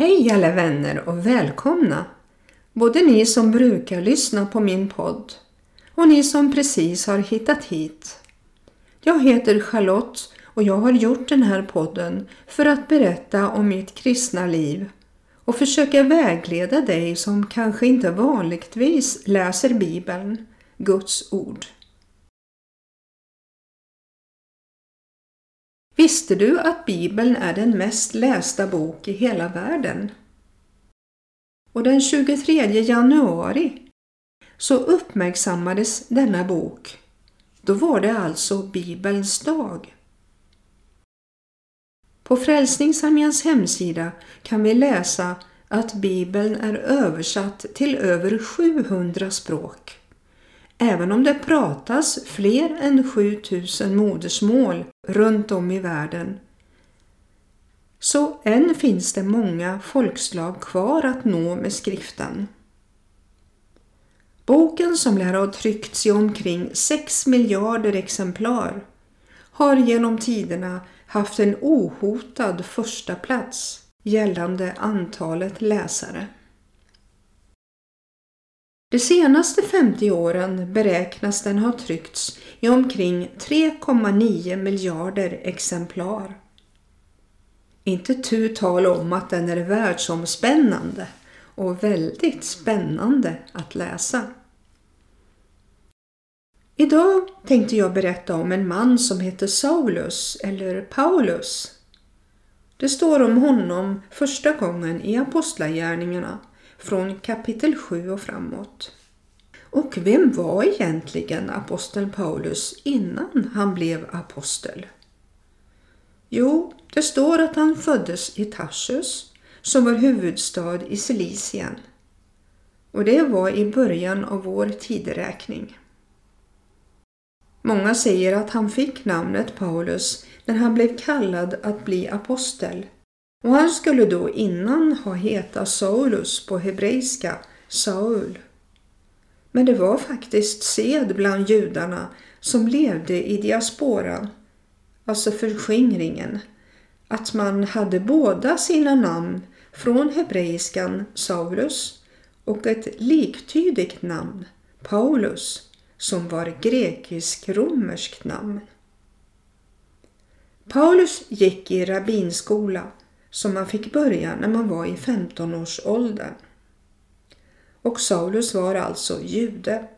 Hej alla vänner och välkomna! Både ni som brukar lyssna på min podd och ni som precis har hittat hit. Jag heter Charlotte och jag har gjort den här podden för att berätta om mitt kristna liv och försöka vägleda dig som kanske inte vanligtvis läser Bibeln, Guds ord. Visste du att Bibeln är den mest lästa bok i hela världen? Och den 23 januari så uppmärksammades denna bok. Då var det alltså Bibelns dag. På Frälsningsarméns hemsida kan vi läsa att Bibeln är översatt till över 700 språk. Även om det pratas fler än 7000 modersmål runt om i världen så än finns det många folkslag kvar att nå med skriften. Boken som lär ha tryckts i omkring 6 miljarder exemplar har genom tiderna haft en ohotad första plats gällande antalet läsare. De senaste 50 åren beräknas den ha tryckts i omkring 3,9 miljarder exemplar. Inte tu tal om att den är världsomspännande och väldigt spännande att läsa. Idag tänkte jag berätta om en man som heter Saulus eller Paulus. Det står om honom första gången i Apostlagärningarna från kapitel 7 och framåt. Och vem var egentligen aposteln Paulus innan han blev apostel? Jo, det står att han föddes i Tarsus som var huvudstad i Silicien. Och det var i början av vår tideräkning. Många säger att han fick namnet Paulus när han blev kallad att bli apostel och han skulle då innan ha hetat Saulus på hebreiska, Saul. Men det var faktiskt sed bland judarna som levde i diasporan, alltså förskingringen, att man hade båda sina namn från hebreiskan Saulus och ett liktydigt namn, Paulus, som var grekisk-romerskt namn. Paulus gick i rabbinskola som man fick börja när man var i 15-årsåldern. Och Saulus var alltså jude.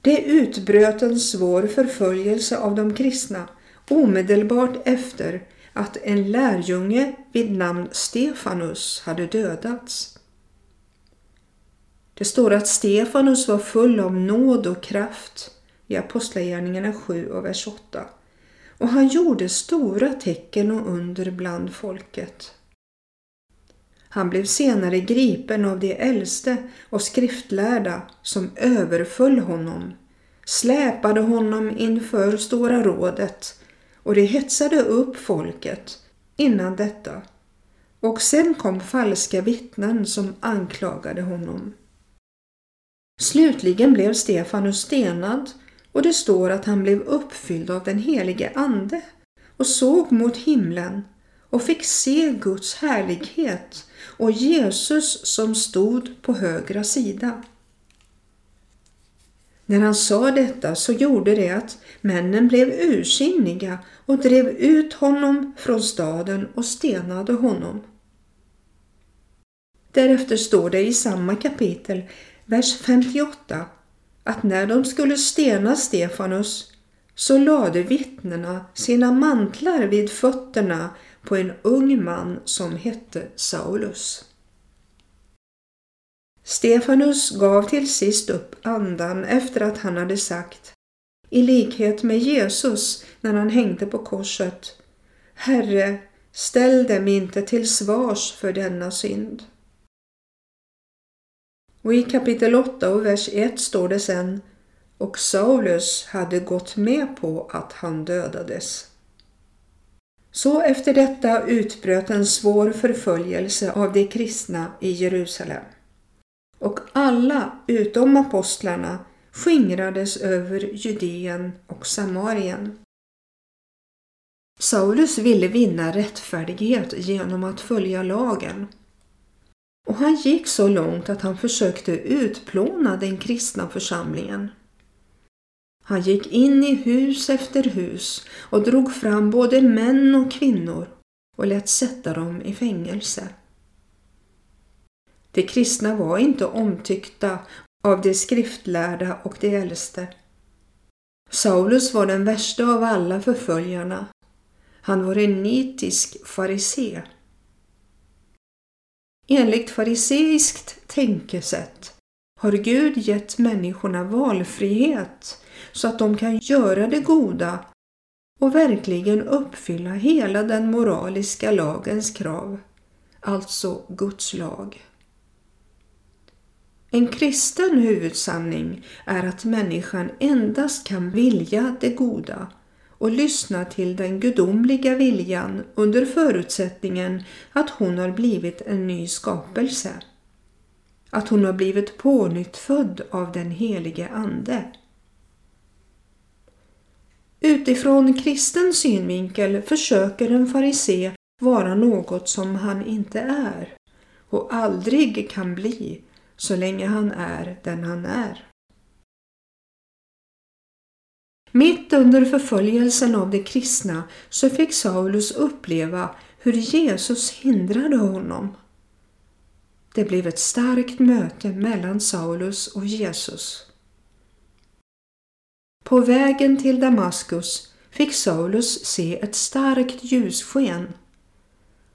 Det utbröt en svår förföljelse av de kristna omedelbart efter att en lärjunge vid namn Stefanus hade dödats. Det står att Stefanus var full av nåd och kraft i Apostlagärningarna 7 och vers 8 och han gjorde stora tecken och under bland folket. Han blev senare gripen av de äldste och skriftlärda som överföll honom, släpade honom inför Stora rådet och de hetsade upp folket innan detta. Och sen kom falska vittnen som anklagade honom. Slutligen blev Stefanus stenad och det står att han blev uppfylld av den helige Ande och såg mot himlen och fick se Guds härlighet och Jesus som stod på högra sida. När han sa detta så gjorde det att männen blev ursinniga och drev ut honom från staden och stenade honom. Därefter står det i samma kapitel, vers 58, att när de skulle stena Stefanus så lade vittnena sina mantlar vid fötterna på en ung man som hette Saulus. Stefanus gav till sist upp andan efter att han hade sagt, i likhet med Jesus när han hängde på korset, Herre, ställ dem inte till svars för denna synd. Och i kapitel 8 och vers 1 står det sen och Saulus hade gått med på att han dödades. Så efter detta utbröt en svår förföljelse av de kristna i Jerusalem. Och alla utom apostlarna skingrades över Judeen och Samarien. Saulus ville vinna rättfärdighet genom att följa lagen. Och han gick så långt att han försökte utplåna den kristna församlingen. Han gick in i hus efter hus och drog fram både män och kvinnor och lät sätta dem i fängelse. De kristna var inte omtyckta av de skriftlärda och de äldste. Saulus var den värsta av alla förföljarna. Han var en nitisk farisé. Enligt fariseiskt tänkesätt har Gud gett människorna valfrihet så att de kan göra det goda och verkligen uppfylla hela den moraliska lagens krav, alltså Guds lag. En kristen huvudsanning är att människan endast kan vilja det goda och lyssna till den gudomliga viljan under förutsättningen att hon har blivit en ny skapelse. Att hon har blivit pånyttfödd av den helige Ande. Utifrån kristen synvinkel försöker en farisé vara något som han inte är och aldrig kan bli så länge han är den han är. Mitt under förföljelsen av de kristna så fick Saulus uppleva hur Jesus hindrade honom. Det blev ett starkt möte mellan Saulus och Jesus. På vägen till Damaskus fick Saulus se ett starkt ljussken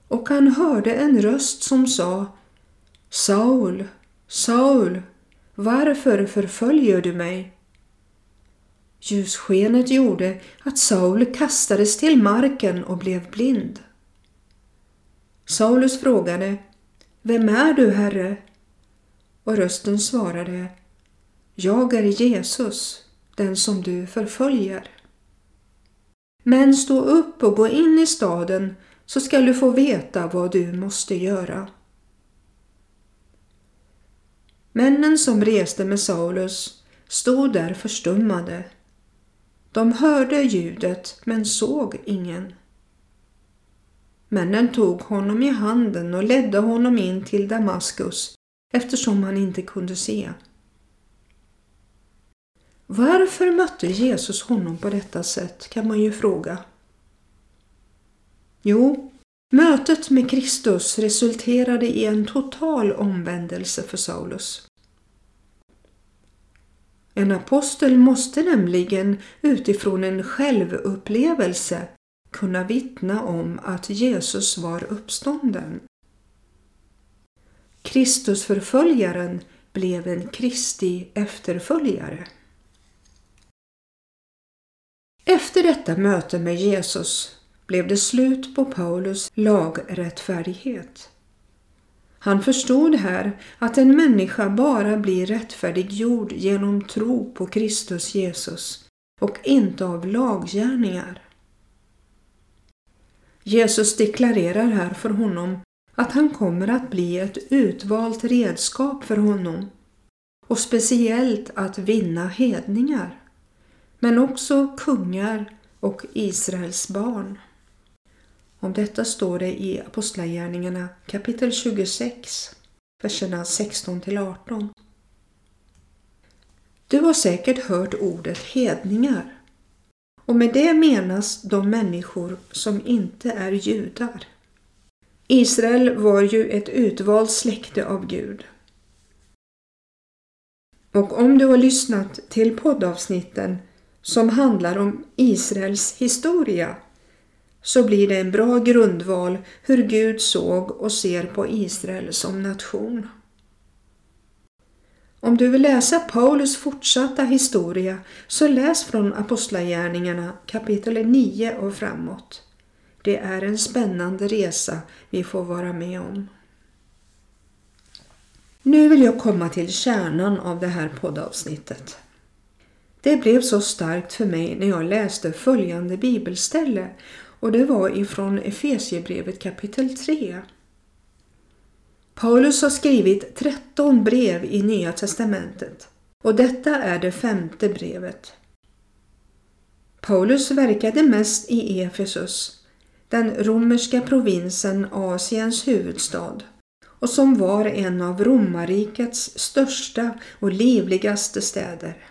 och han hörde en röst som sa Saul, Saul, varför förföljer du mig? Ljusskenet gjorde att Saul kastades till marken och blev blind. Saulus frågade Vem är du, Herre? Och rösten svarade Jag är Jesus, den som du förföljer. Men stå upp och gå in i staden så skall du få veta vad du måste göra. Männen som reste med Saulus stod där förstummade. De hörde ljudet men såg ingen. Männen tog honom i handen och ledde honom in till Damaskus eftersom han inte kunde se. Varför mötte Jesus honom på detta sätt kan man ju fråga. Jo, mötet med Kristus resulterade i en total omvändelse för Saulus. En apostel måste nämligen utifrån en självupplevelse kunna vittna om att Jesus var uppstånden. Kristusförföljaren blev en Kristi efterföljare. Efter detta möte med Jesus blev det slut på Paulus lagrättfärdighet. Han förstod här att en människa bara blir rättfärdiggjord genom tro på Kristus Jesus och inte av laggärningar. Jesus deklarerar här för honom att han kommer att bli ett utvalt redskap för honom och speciellt att vinna hedningar, men också kungar och Israels barn. Om detta står det i Apostlagärningarna kapitel 26, verserna 16 till 18. Du har säkert hört ordet hedningar och med det menas de människor som inte är judar. Israel var ju ett utvalt släkte av Gud. Och om du har lyssnat till poddavsnitten som handlar om Israels historia så blir det en bra grundval hur Gud såg och ser på Israel som nation. Om du vill läsa Paulus fortsatta historia så läs från Apostlagärningarna kapitel 9 och framåt. Det är en spännande resa vi får vara med om. Nu vill jag komma till kärnan av det här poddavsnittet. Det blev så starkt för mig när jag läste följande bibelställe och det var ifrån Efesiebrevet kapitel 3. Paulus har skrivit 13 brev i Nya testamentet och detta är det femte brevet. Paulus verkade mest i Efesus, den romerska provinsen Asiens huvudstad och som var en av romarrikets största och livligaste städer.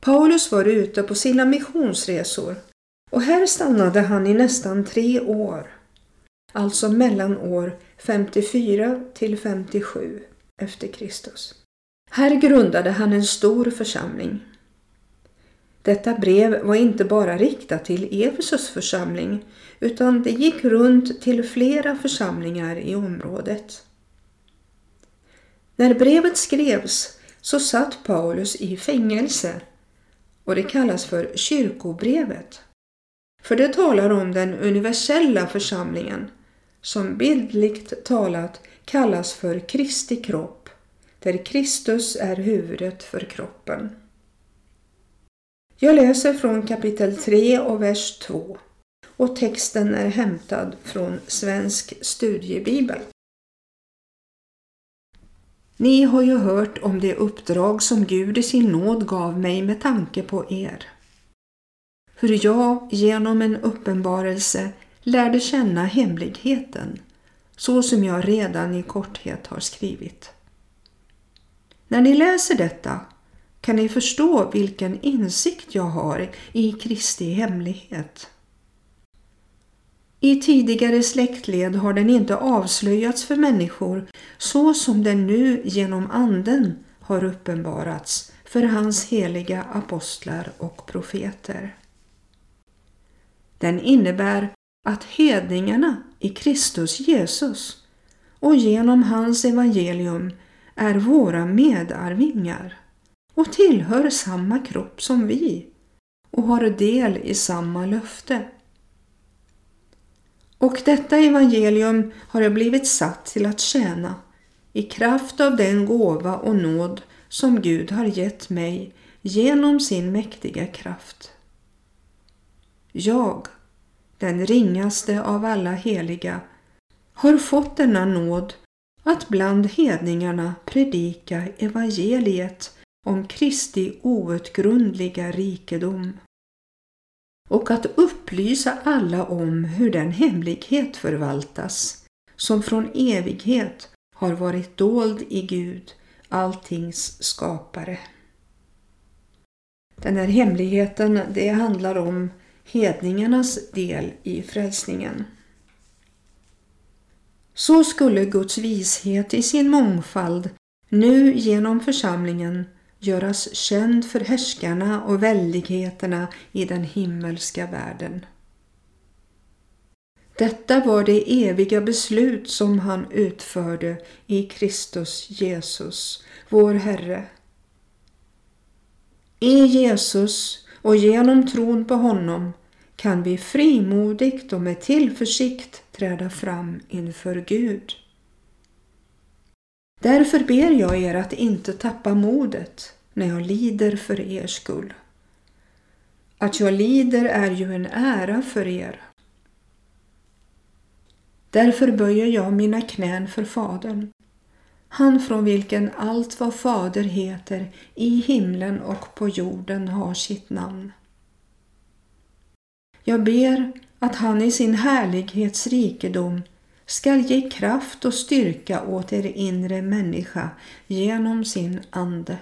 Paulus var ute på sina missionsresor och här stannade han i nästan tre år, alltså mellan år 54 till 57 efter Kristus. Här grundade han en stor församling. Detta brev var inte bara riktat till Efesus församling utan det gick runt till flera församlingar i området. När brevet skrevs så satt Paulus i fängelse och det kallas för kyrkobrevet. För det talar om den universella församlingen som bildligt talat kallas för Kristi kropp, där Kristus är huvudet för kroppen. Jag läser från kapitel 3 och vers 2 och texten är hämtad från Svensk studiebibel. Ni har ju hört om det uppdrag som Gud i sin nåd gav mig med tanke på er. Hur jag genom en uppenbarelse lärde känna hemligheten, så som jag redan i korthet har skrivit. När ni läser detta kan ni förstå vilken insikt jag har i Kristi hemlighet. I tidigare släktled har den inte avslöjats för människor så som den nu genom Anden har uppenbarats för hans heliga apostlar och profeter. Den innebär att hedningarna i Kristus Jesus och genom hans evangelium är våra medarvingar och tillhör samma kropp som vi och har del i samma löfte. Och detta evangelium har jag blivit satt till att tjäna i kraft av den gåva och nåd som Gud har gett mig genom sin mäktiga kraft. Jag, den ringaste av alla heliga, har fått denna nåd att bland hedningarna predika evangeliet om Kristi outgrundliga rikedom och att upplysa alla om hur den hemlighet förvaltas som från evighet har varit dold i Gud, alltings skapare. Den här hemligheten det handlar om hedningarnas del i frälsningen. Så skulle Guds vishet i sin mångfald nu genom församlingen göras känd för härskarna och väldigheterna i den himmelska världen. Detta var det eviga beslut som han utförde i Kristus Jesus, vår Herre. I Jesus och genom tron på honom kan vi frimodigt och med tillförsikt träda fram inför Gud. Därför ber jag er att inte tappa modet när jag lider för er skull. Att jag lider är ju en ära för er. Därför böjer jag mina knän för Fadern, han från vilken allt vad Fader heter i himlen och på jorden har sitt namn. Jag ber att han i sin härlighets rikedom skall ge kraft och styrka åt er inre människa genom sin ande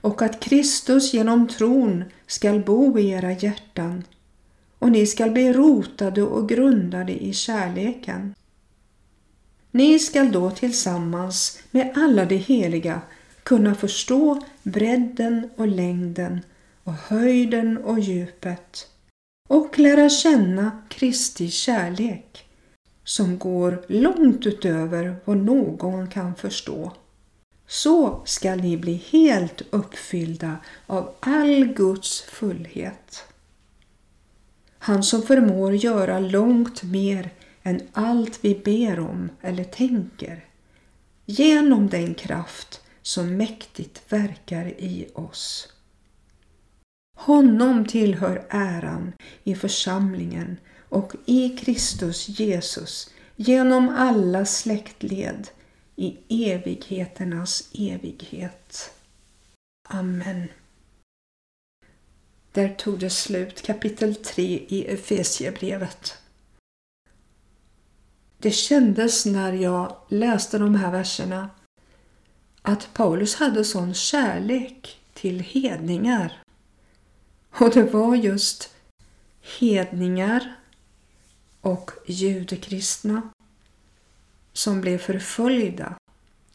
och att Kristus genom tron skall bo i era hjärtan och ni skall bli rotade och grundade i kärleken. Ni skall då tillsammans med alla de heliga kunna förstå bredden och längden och höjden och djupet och lära känna Kristi kärlek som går långt utöver vad någon kan förstå. Så skall ni bli helt uppfyllda av all Guds fullhet. Han som förmår göra långt mer än allt vi ber om eller tänker genom den kraft som mäktigt verkar i oss. Honom tillhör äran i församlingen och i Kristus Jesus genom alla släktled i evigheternas evighet. Amen. Där tog det slut, kapitel 3 i Efesiebrevet. Det kändes när jag läste de här verserna att Paulus hade sån kärlek till hedningar. Och det var just hedningar och judekristna som blev förföljda,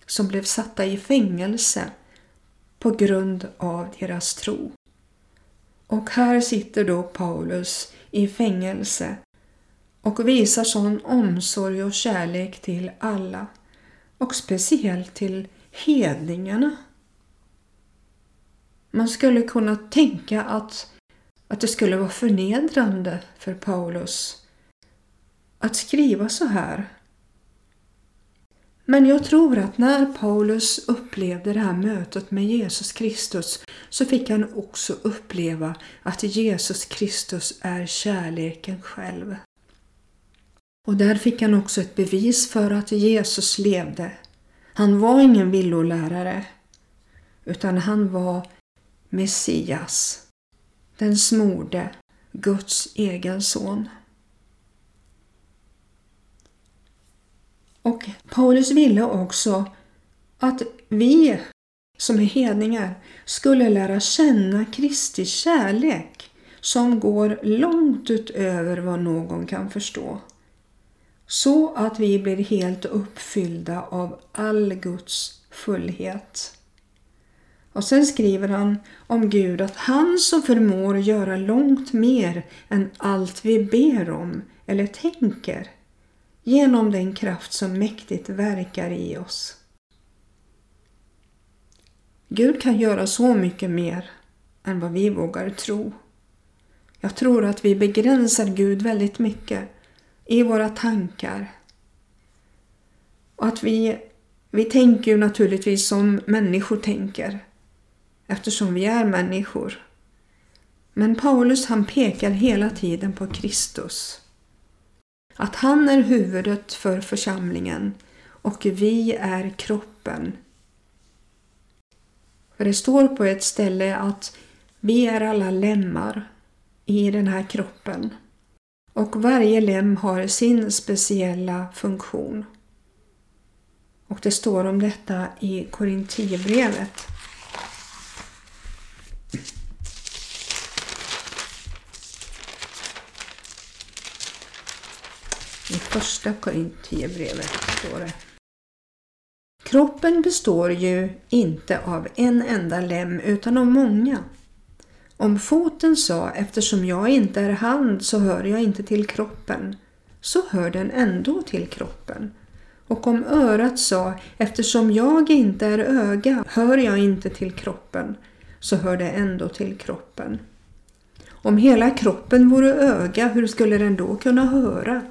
som blev satta i fängelse på grund av deras tro. Och här sitter då Paulus i fängelse och visar sån omsorg och kärlek till alla och speciellt till hedningarna. Man skulle kunna tänka att, att det skulle vara förnedrande för Paulus att skriva så här. Men jag tror att när Paulus upplevde det här mötet med Jesus Kristus så fick han också uppleva att Jesus Kristus är kärleken själv. Och där fick han också ett bevis för att Jesus levde. Han var ingen villolärare utan han var Messias, den smorde, Guds egen son. Och Paulus ville också att vi som är hedningar skulle lära känna Kristi kärlek som går långt utöver vad någon kan förstå. Så att vi blir helt uppfyllda av all Guds fullhet. Och sen skriver han om Gud att han som förmår göra långt mer än allt vi ber om eller tänker genom den kraft som mäktigt verkar i oss. Gud kan göra så mycket mer än vad vi vågar tro. Jag tror att vi begränsar Gud väldigt mycket i våra tankar. Och att vi, vi tänker ju naturligtvis som människor tänker eftersom vi är människor. Men Paulus han pekar hela tiden på Kristus. Att han är huvudet för församlingen och vi är kroppen. För det står på ett ställe att vi är alla lemmar i den här kroppen. Och varje lem har sin speciella funktion. Och det står om detta i Korintierbrevet. I första Korintierbrevet står det. Kroppen består ju inte av en enda lem utan av många. Om foten sa eftersom jag inte är hand så hör jag inte till kroppen, så hör den ändå till kroppen. Och om örat sa eftersom jag inte är öga hör jag inte till kroppen, så hör det ändå till kroppen. Om hela kroppen vore öga, hur skulle den då kunna höra?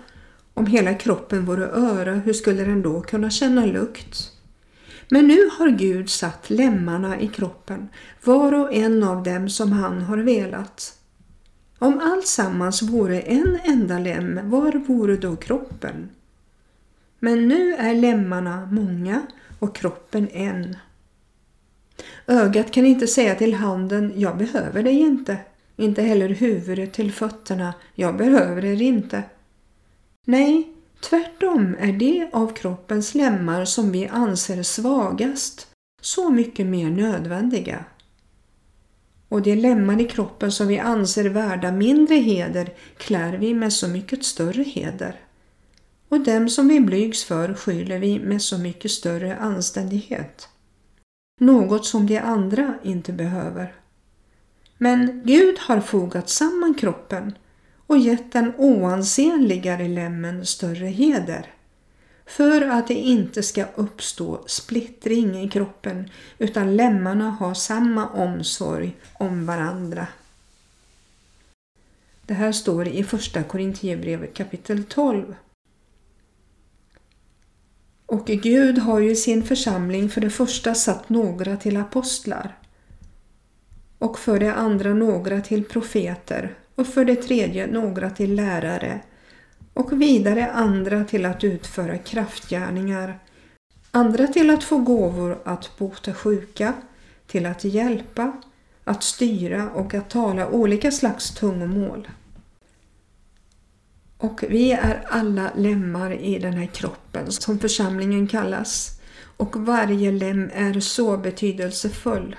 Om hela kroppen vore öra, hur skulle den då kunna känna lukt? Men nu har Gud satt lemmarna i kroppen, var och en av dem som han har velat. Om alltsammans vore en enda lem, var vore då kroppen? Men nu är lemmarna många och kroppen en. Ögat kan inte säga till handen, jag behöver dig inte. Inte heller huvudet till fötterna, jag behöver er inte. Nej, Tvärtom är det av kroppens lemmar som vi anser svagast så mycket mer nödvändiga. Och de lemmar i kroppen som vi anser värda mindre heder klär vi med så mycket större heder. Och dem som vi blygs för skyller vi med så mycket större anständighet. Något som de andra inte behöver. Men Gud har fogat samman kroppen och gett den oansenligare lemmen större heder för att det inte ska uppstå splittring i kroppen utan lemmarna har samma omsorg om varandra. Det här står i första Korintierbrevet kapitel 12. Och Gud har ju i sin församling för det första satt några till apostlar och för det andra några till profeter och för det tredje några till lärare och vidare andra till att utföra kraftgärningar, andra till att få gåvor att bota sjuka, till att hjälpa, att styra och att tala olika slags tungomål. Och vi är alla lemmar i den här kroppen som församlingen kallas. Och varje lem är så betydelsefull.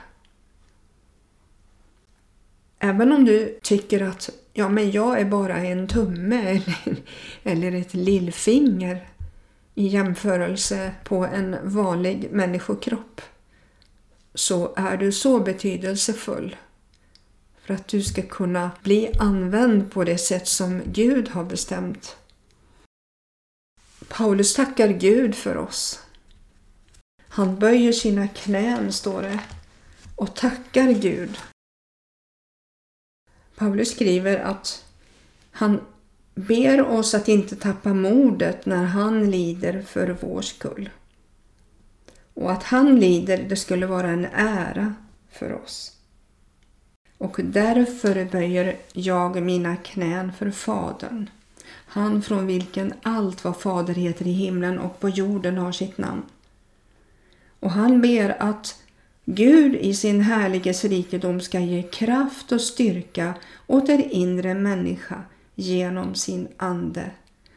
Även om du tycker att ja, men jag är bara en tumme eller, eller ett lillfinger i jämförelse på en vanlig människokropp så är du så betydelsefull för att du ska kunna bli använd på det sätt som Gud har bestämt. Paulus tackar Gud för oss. Han böjer sina knän, står det, och tackar Gud. Paulus skriver att han ber oss att inte tappa modet när han lider för vår skull. Och att han lider, det skulle vara en ära för oss. Och därför böjer jag mina knän för Fadern, han från vilken allt vad Fader heter i himlen och på jorden har sitt namn. Och han ber att Gud i sin härliges rikedom ska ge kraft och styrka åt er inre människa genom sin ande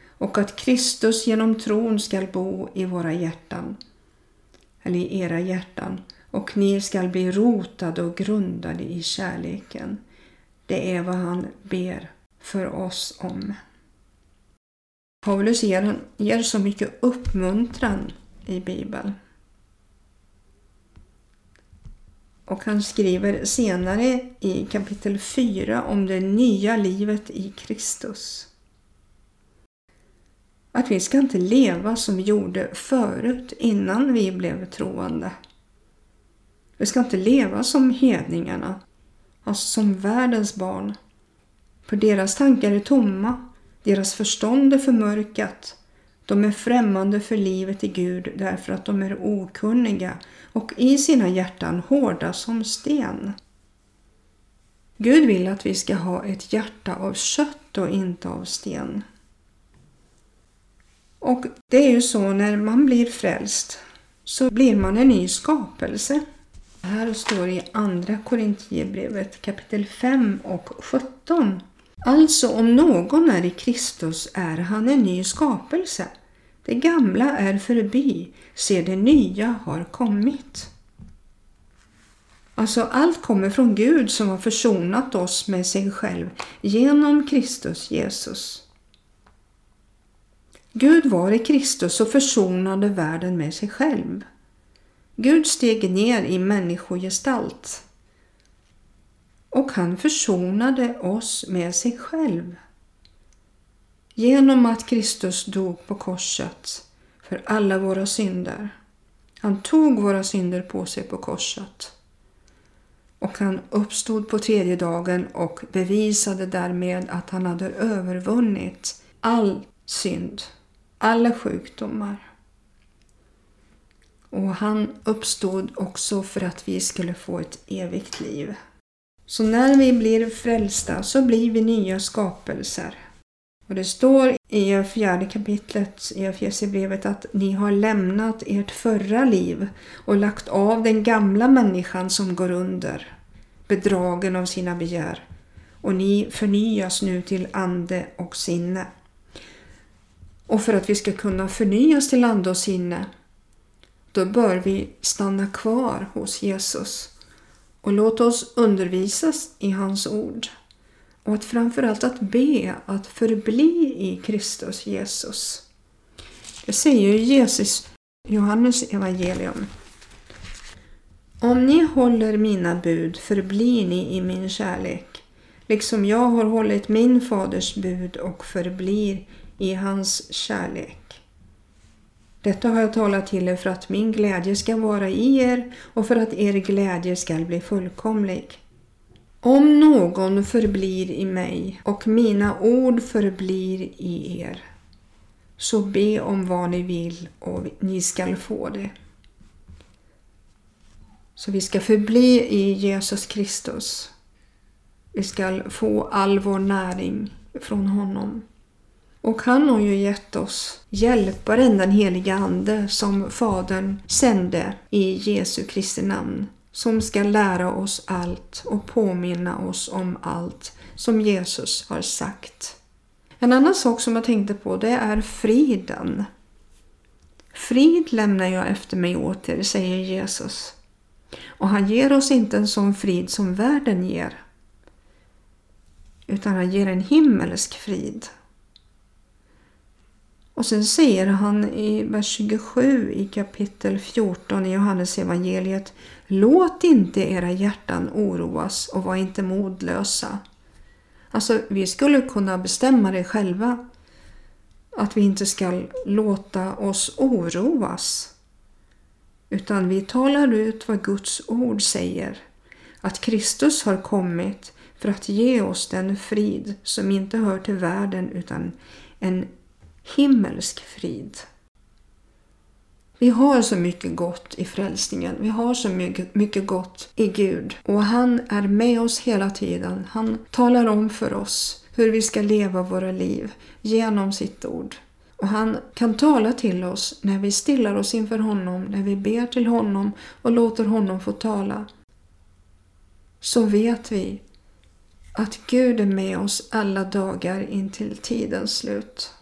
och att Kristus genom tron skall bo i våra hjärtan, eller i era hjärtan, och ni skall bli rotade och grundade i kärleken. Det är vad han ber för oss om. Paulus ger, ger så mycket uppmuntran i Bibeln. Och han skriver senare i kapitel 4 om det nya livet i Kristus. Att vi ska inte leva som vi gjorde förut innan vi blev troende. Vi ska inte leva som hedningarna, alltså som världens barn. För deras tankar är tomma, deras förstånd är förmörkat. De är främmande för livet i Gud därför att de är okunniga och i sina hjärtan hårda som sten. Gud vill att vi ska ha ett hjärta av kött och inte av sten. Och det är ju så när man blir frälst så blir man en ny skapelse. Här står i Andra Korintierbrevet kapitel 5 och 17. Alltså om någon är i Kristus är han en ny skapelse. Det gamla är förbi, se det nya har kommit. Alltså allt kommer från Gud som har försonat oss med sig själv genom Kristus Jesus. Gud var i Kristus och försonade världen med sig själv. Gud steg ner i människogestalt och han försonade oss med sig själv. Genom att Kristus dog på korset för alla våra synder. Han tog våra synder på sig på korset. Och han uppstod på tredje dagen och bevisade därmed att han hade övervunnit all synd, alla sjukdomar. Och han uppstod också för att vi skulle få ett evigt liv. Så när vi blir frälsta så blir vi nya skapelser. Och det står i fjärde kapitlet i Efesierbrevet att ni har lämnat ert förra liv och lagt av den gamla människan som går under, bedragen av sina begär. Och ni förnyas nu till ande och sinne. Och för att vi ska kunna förnyas till ande och sinne då bör vi stanna kvar hos Jesus och låt oss undervisas i hans ord. Och att framförallt att be att förbli i Kristus Jesus. Det säger Jesus Johannes evangelium. Om ni håller mina bud förblir ni i min kärlek, liksom jag har hållit min faders bud och förblir i hans kärlek. Detta har jag talat till er för att min glädje ska vara i er och för att er glädje ska bli fullkomlig. Om någon förblir i mig och mina ord förblir i er, så be om vad ni vill och ni skall få det. Så vi ska förbli i Jesus Kristus. Vi ska få all vår näring från honom. Och han har ju gett oss Hjälparen den heliga Ande som Fadern sände i Jesu Kristi namn som ska lära oss allt och påminna oss om allt som Jesus har sagt. En annan sak som jag tänkte på det är friden. Frid lämnar jag efter mig åt er, säger Jesus. Och han ger oss inte en sån frid som världen ger. Utan han ger en himmelsk frid. Och sen säger han i vers 27 i kapitel 14 i Johannes evangeliet Låt inte era hjärtan oroas och var inte modlösa. Alltså, vi skulle kunna bestämma det själva. Att vi inte ska låta oss oroas. Utan vi talar ut vad Guds ord säger. Att Kristus har kommit för att ge oss den frid som inte hör till världen utan en himmelsk frid. Vi har så mycket gott i frälsningen. Vi har så mycket, mycket gott i Gud. Och han är med oss hela tiden. Han talar om för oss hur vi ska leva våra liv genom sitt ord. Och han kan tala till oss när vi stillar oss inför honom, när vi ber till honom och låter honom få tala. Så vet vi att Gud är med oss alla dagar intill tidens slut.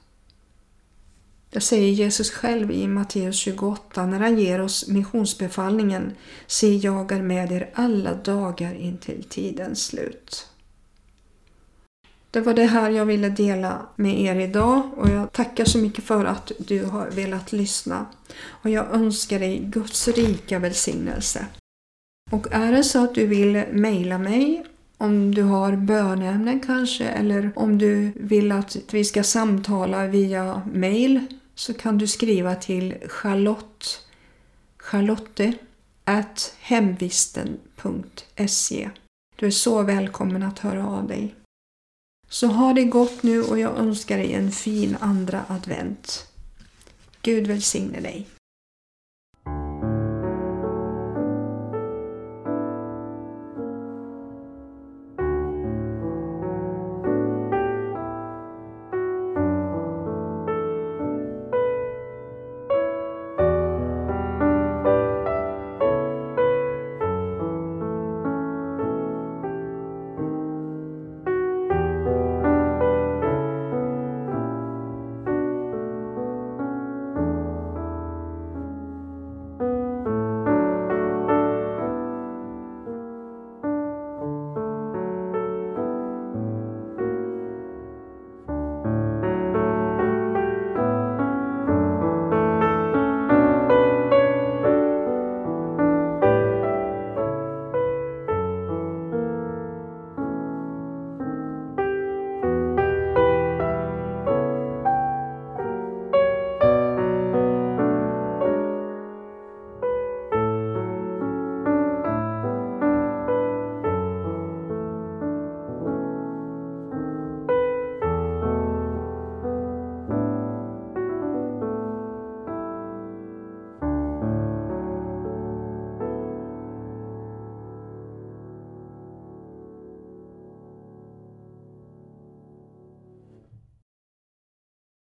Det säger Jesus själv i Matteus 28 när han ger oss missionsbefallningen Se, jag är med er alla dagar intill tidens slut. Det var det här jag ville dela med er idag och jag tackar så mycket för att du har velat lyssna. Och jag önskar dig Guds rika välsignelse. Och är det så att du vill mejla mig om du har bönämnen kanske eller om du vill att vi ska samtala via mail så kan du skriva till Charlotte, charlotte at hemvisten.se. Du är så välkommen att höra av dig. Så ha det gott nu och jag önskar dig en fin andra advent. Gud välsigne dig.